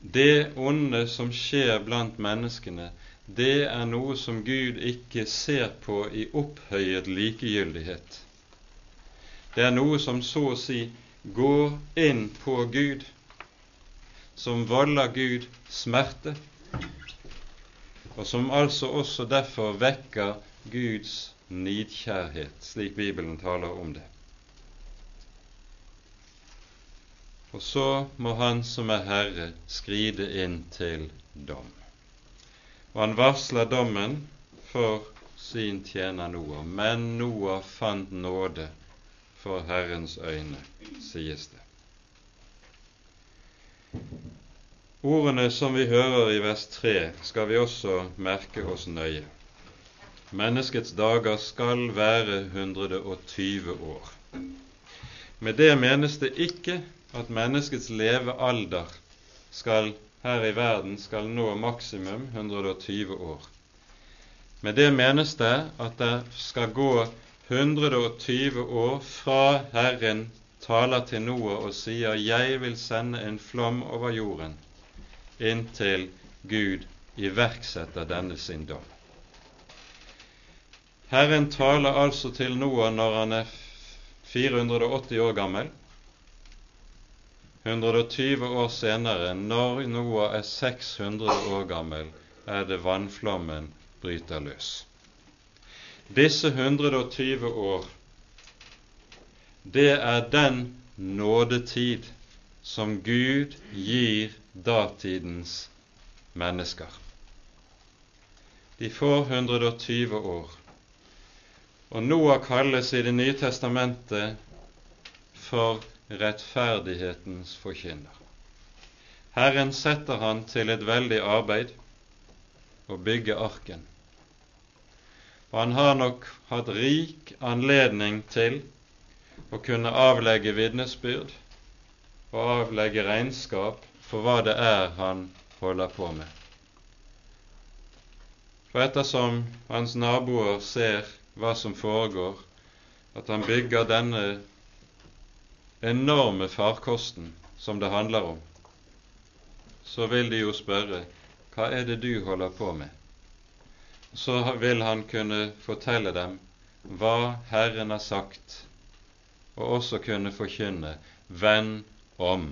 Det onde som skjer blant menneskene, det er noe som Gud ikke ser på i opphøyet likegyldighet. Det er noe som så å si går inn på Gud, som volder Gud smerte, og som altså også derfor vekker Guds nidkjærhet, slik Bibelen taler om det. Og så må Han som er Herre, skride inn til dom. Og han varsler dommen for sin tjener Noah. Men Noah fant nåde for Herrens øyne, sies det. Ordene som vi hører i vers 3, skal vi også merke oss nøye. Menneskets dager skal være 120 år. Med det menes det ikke at menneskets levealder skal her i verden skal nå maksimum 120 år. Med det menes det at det skal gå 120 år fra Herren taler til Noah og sier 'Jeg vil sende en flom over jorden', inntil Gud iverksetter denne sin dom. Herren taler altså til Noah når han er 480 år gammel. 120 år senere, når Noah er 600 år gammel, er det vannflommen bryter løs. Disse 120 år, det er den nådetid som Gud gir datidens mennesker. De får 120 år. Og Noah kalles i Det nye testamentet for rettferdighetens forkynner. Herren setter han til et veldig arbeid å bygge arken. Og han har nok hatt rik anledning til å kunne avlegge vitnesbyrd og avlegge regnskap for hva det er han holder på med. For ettersom hans naboer ser hva som foregår, at han bygger denne enorme farkosten som det handler om, så vil de jo spørre hva er det du holder på med? Så vil han kunne fortelle dem hva Herren har sagt, og også kunne forkynne venn om.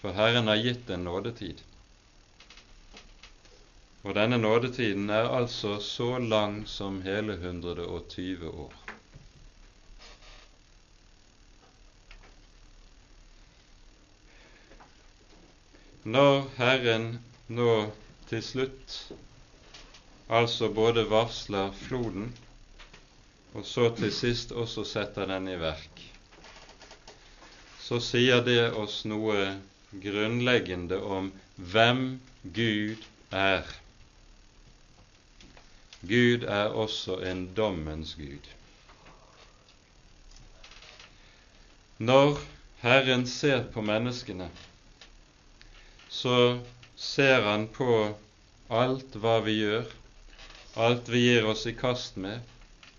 For Herren har gitt en nådetid. Og denne nådetiden er altså så lang som hele 120 år. Når Herren nå til slutt altså både varsler floden og så til sist også setter den i verk, så sier det oss noe grunnleggende om hvem Gud er. Gud er også en dommens Gud. Når Herren ser på menneskene, så ser Han på alt hva vi gjør, alt vi gir oss i kast med,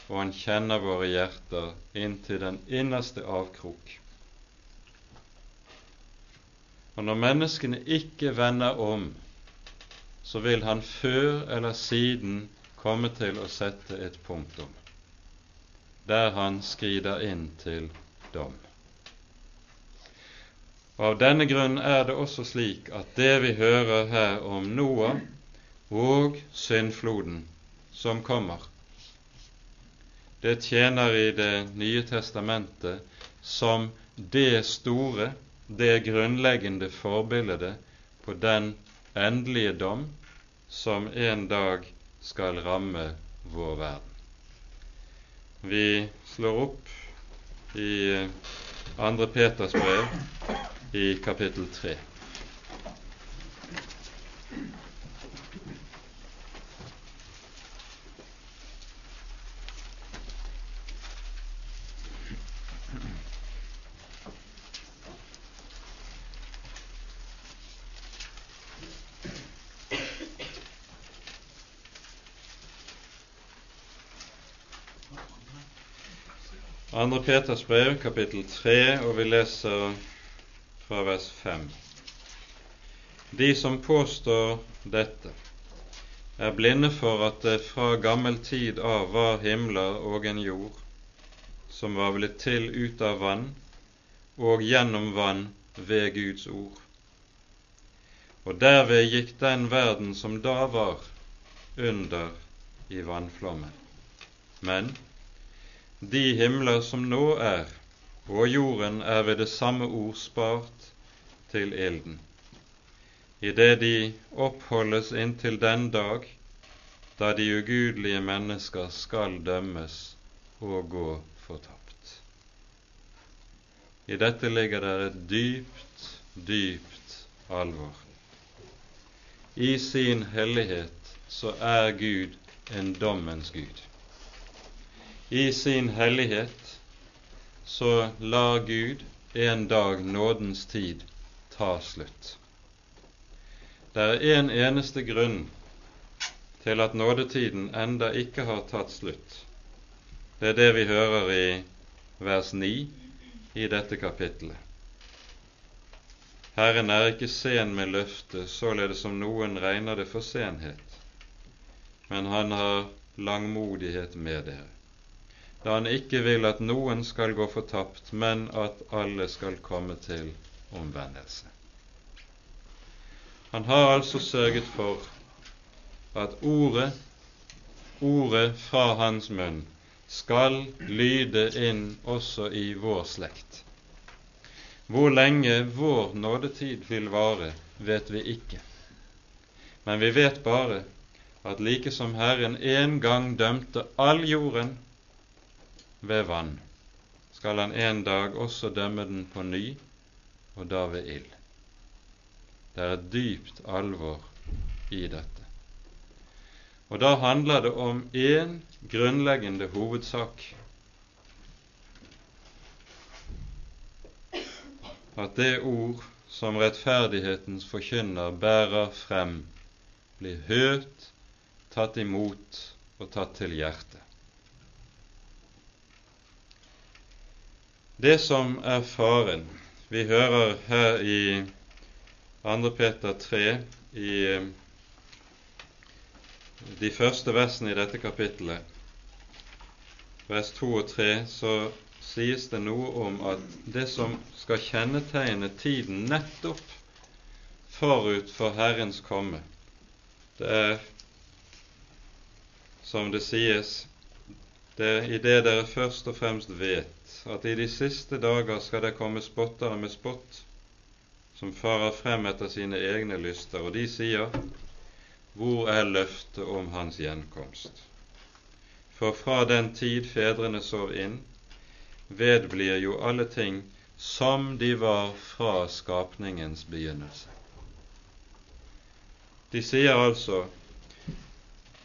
og Han kjenner våre hjerter inntil den innerste avkrok. Og når menneskene ikke vender om, så vil Han før eller siden komme til å sette et punktum, der han skrider inn til dom. Og Av denne grunn er det også slik at det vi hører her om Noah og syndfloden som kommer, det tjener i Det nye testamentet som det store, det grunnleggende forbildet på den endelige dom som en dag skal ramme vår verden. Vi slår opp i 2. Peters brev i kapittel 3. Andre Peters brev, kapittel 3, og vi leser fra vers 5. De som påstår dette, er blinde for at det fra gammel tid av var himler og en jord, som var blitt til ut av vann og gjennom vann ved Guds ord. Og derved gikk den verden som da var, under i vannflommen. Men de himler som nå er, og jorden er ved det samme ord spart til ilden, idet de oppholdes inntil den dag da de ugudelige mennesker skal dømmes og gå fortapt. I dette ligger det et dypt, dypt alvor. I sin hellighet så er Gud en dommens Gud. I sin hellighet så lar Gud en dag nådens tid ta slutt. Det er en eneste grunn til at nådetiden enda ikke har tatt slutt. Det er det vi hører i vers 9 i dette kapittelet. Herren er ikke sen med løftet, således som noen regner det for senhet, men han har langmodighet med dere, da han ikke vil at noen skal gå fortapt, men at alle skal komme til omvendelse. Han har altså sørget for at ordet, ordet fra hans munn, skal lyde inn også i vår slekt. Hvor lenge vår nådetid vil vare, vet vi ikke. Men vi vet bare at like som Herren en gang dømte all jorden ved vann, skal han en dag også dømme den på ny, og da ved ild. Det er dypt alvor i dette. Og da handler det om én grunnleggende hovedsak. At det ord som rettferdighetens forkynner bærer frem, blir hørt tatt imot og tatt til hjertet. Det som er faren Vi hører her i 2. Peter 3 i eh, de første versene i dette kapittelet, vers 2 og 3, så sies det noe om at det som skal kjennetegne tiden nettopp forut for Herrens komme, det er som det sies, det er i det dere først og fremst vet at i de siste dager skal det komme spottere med spott, som farer frem etter sine egne lyster, og de sier, hvor er løftet om hans gjenkomst? For fra den tid fedrene sov inn, vedblir jo alle ting som de var fra skapningens begynnelse. De sier altså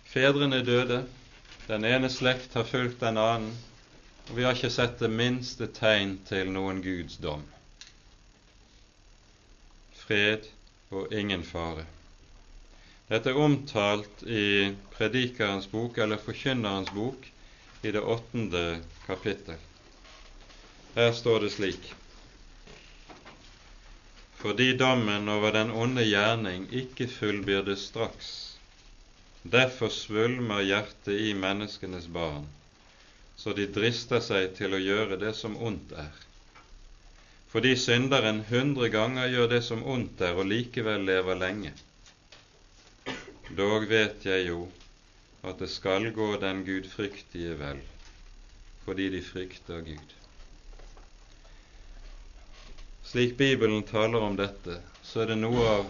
Fedrene døde, den ene slekt har fulgt den annen, og vi har ikke sett det minste tegn til noen Guds dom. Fred og ingen fare. Dette er omtalt i Predikerens bok, eller Forkynnerens bok, i det åttende kapittel. Her står det slik Fordi dommen over den onde gjerning ikke fullbyrdes straks, Derfor svulmer hjertet i menneskenes barn, så de drister seg til å gjøre det som ondt er. Fordi synderen hundre ganger gjør det som ondt er, og likevel lever lenge. Dog vet jeg jo at det skal gå den gudfryktige vel, fordi de frykter Gud. Slik Bibelen taler om dette, så er det noe av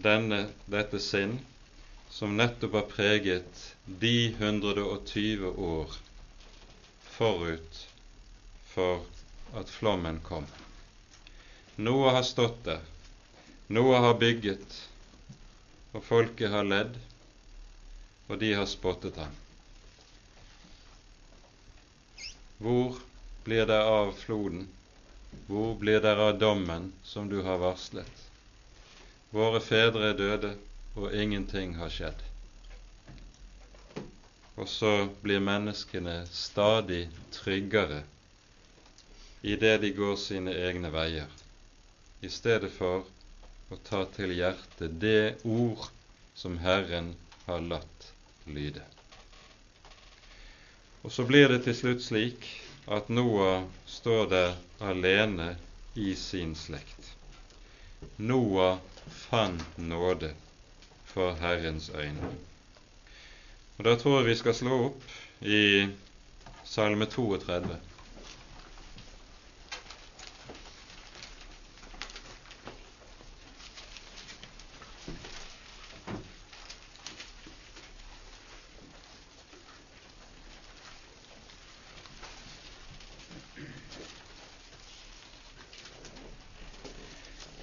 denne, dette sinn som nettopp har preget de 120 år forut for at flommen kom. Noe har stått der, noe har bygget, og folket har ledd, og de har spottet ham. Hvor blir det av floden? Hvor blir det av dommen som du har varslet? Våre fedre er døde, og ingenting har skjedd. Og så blir menneskene stadig tryggere i det de går sine egne veier, i stedet for å ta til hjertet det ord som Herren har latt lyde. Og så blir det til slutt slik at Noah står der alene i sin slekt. Noah fant nåde for Herrens øyne. Og Da tror jeg vi skal slå opp i Salme 32.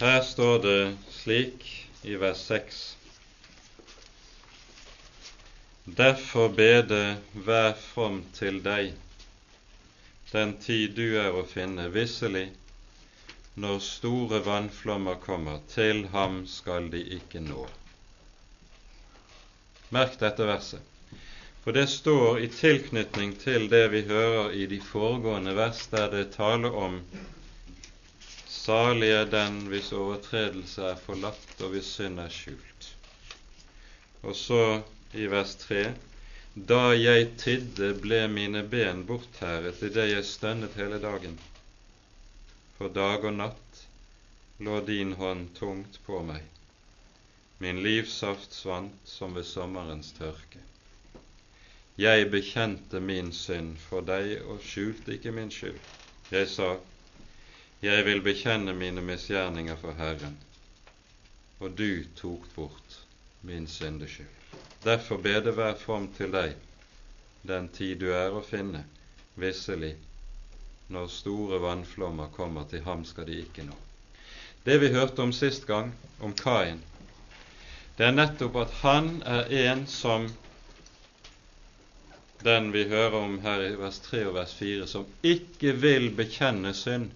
Her står det slik i vers 6. Derfor bede hver from til deg den tid du er å finne, visselig, når store vannflommer kommer, til ham skal de ikke nå. Merk dette verset. For det står i tilknytning til det vi hører i de foregående vers, der det taler om salig er den hvis overtredelse er forlatt og hvis synd er skjult. Og så i vers 3.: Da jeg tidde, ble mine ben bortherret idet jeg stønnet hele dagen. For dag og natt lå din hånd tungt på meg. Min livssaft svant som ved sommerens tørke. Jeg bekjente min synd for deg og skjulte ikke min skyld. Jeg sa, Jeg vil bekjenne mine misgjerninger for Herren, og du tok bort min syndeskyld. Derfor ber det være from til deg den tid du er å finne, visselig, når store vannflommer kommer, til ham skal de ikke nå. Det vi hørte om sist gang, om Kain, det er nettopp at han er en som den vi hører om her i vers 3 og vers 4, som ikke vil bekjenne synd,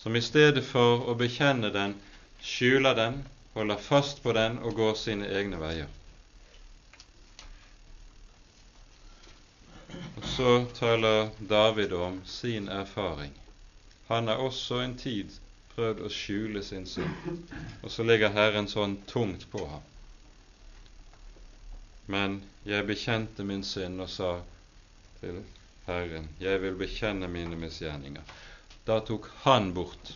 som i stedet for å bekjenne den, skjuler den, holder fast på den og går sine egne veier. Og Så taler David om sin erfaring. Han har også en tid prøvd å skjule sin synd, og så ligger Herren sånn tungt på ham. Men jeg bekjente min synd og sa til Herren, jeg vil bekjenne mine misgjerninger. Da tok han bort.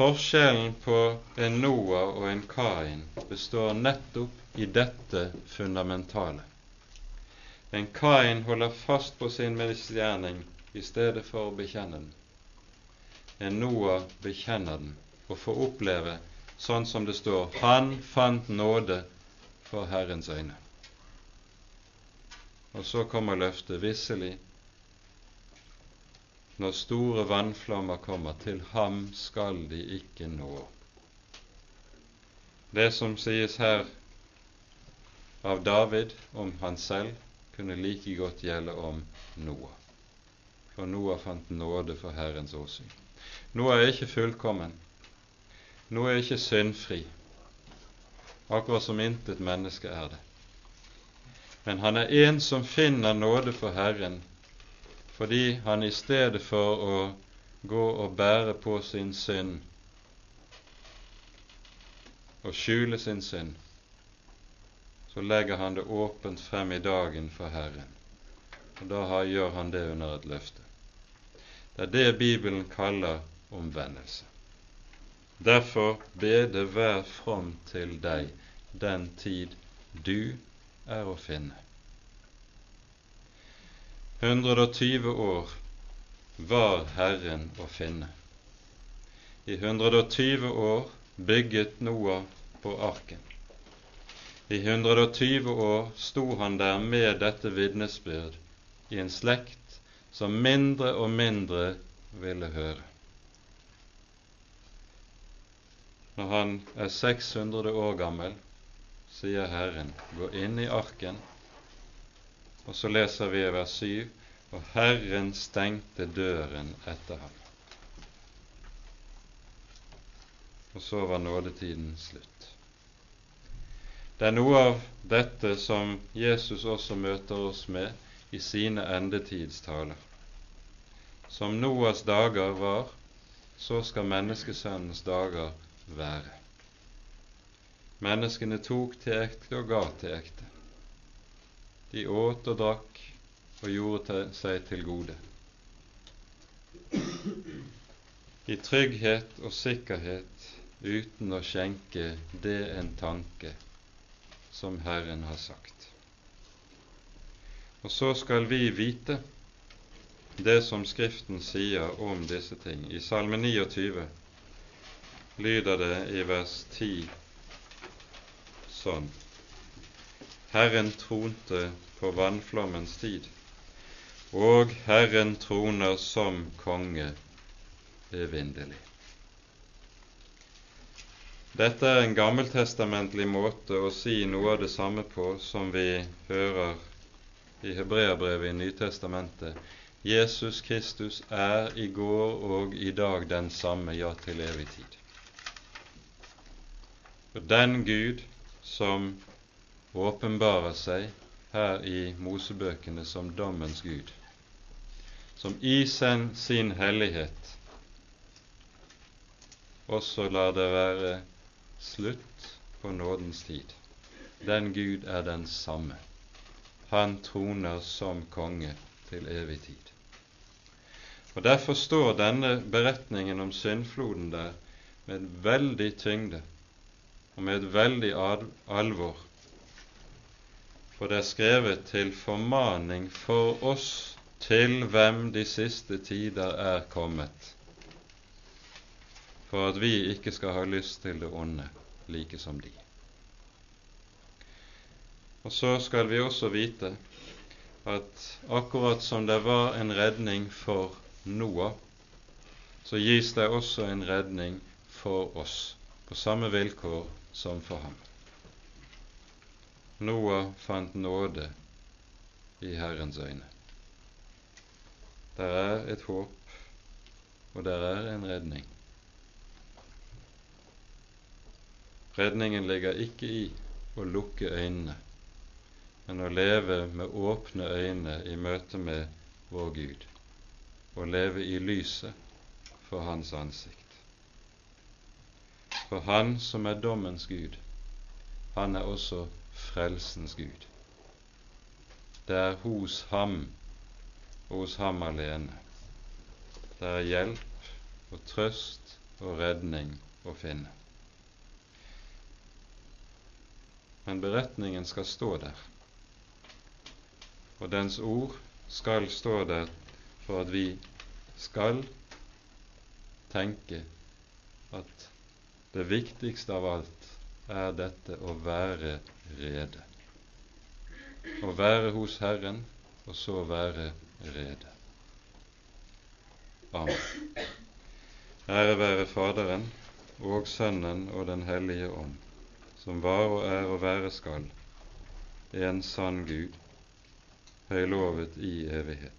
Forskjellen på en Noah og en Kain består nettopp i dette fundamentale. En Kain holder fast på sin misgjerning i stedet for å bekjenne den. En Noah bekjenner den og får oppleve sånn som det står Han fant nåde for Herrens øyne. Og så kommer løftet visselig når store vannflammer kommer, til ham skal de ikke nå. Det som sies her av David om han selv, kunne like godt gjelde om Noah. For Noah fant nåde for Herrens åsyn. Noah er ikke fullkommen, Noah er ikke syndfri, akkurat som intet menneske er det. Men han er en som finner nåde for Herren, fordi han i stedet for å gå og bære på sin synd og skjule sin synd, så legger han det åpent frem i dagen for Herren. Og da gjør han det under et løfte. Det er det Bibelen kaller omvendelse. Derfor bede hver from til deg den tid du er å finne. 120 år var Herren å finne. I 120 år bygget Noah på arken. I 120 år sto han der med dette vitnesbyrd i en slekt som mindre og mindre ville høre. Når han er 600 år gammel, sier Herren, gå inn i arken. Og så leser vi i vers 7, og Herren stengte døren etter ham. Og så var nådetiden slutt. Det er noe av dette som Jesus også møter oss med i sine endetidstaler. Som Noas dager var, så skal menneskesønnens dager være. Menneskene tok til ekte og ga til ekte. De åt og drakk og gjorde seg til gode. I trygghet og sikkerhet uten å skjenke det en tanke som Herren har sagt. Og så skal vi vite det som Skriften sier om disse ting. I Salme 29 lyder det i vers 10 sånn Herren tronte på vannflommens tid. og Herren troner som konge evinnelig. Dette er en gammeltestamentlig måte å si noe av det samme på som vi hører i Hebreabrevet i Nytestamentet. Jesus Kristus er i går og i dag den samme, ja, til evig tid. Og den Gud som åpenbarer seg her i Mosebøkene som dommens Gud, som i sin, sin hellighet også lar det være slutt på nådens tid. Den Gud er den samme. Han troner som konge til evig tid. Og Derfor står denne beretningen om syndfloden der med veldig tyngde og med et veldig alvor. For det er skrevet til formaning for oss til hvem de siste tider er kommet, for at vi ikke skal ha lyst til det onde like som de. Og så skal vi også vite at akkurat som det var en redning for Noah, så gis det også en redning for oss, på samme vilkår som for ham. Noah fant nåde i Herrens øyne. Der er et håp, og der er en redning. Redningen ligger ikke i å lukke øynene, men å leve med åpne øyne i møte med vår Gud, og leve i lyset for Hans ansikt. For Han som er dommens Gud, han er også frelsens Gud. Det er hos ham og hos ham alene. Det er hjelp og trøst og redning å finne. Men beretningen skal stå der, og dens ord skal stå der for at vi skal tenke at det viktigste av alt er dette å være rede. Å være hos Herren, og så være rede. Amen. Ære være Faderen og Sønnen og Den hellige ånd, som var og er og være skal, en sann Gud, høylovet i evighet.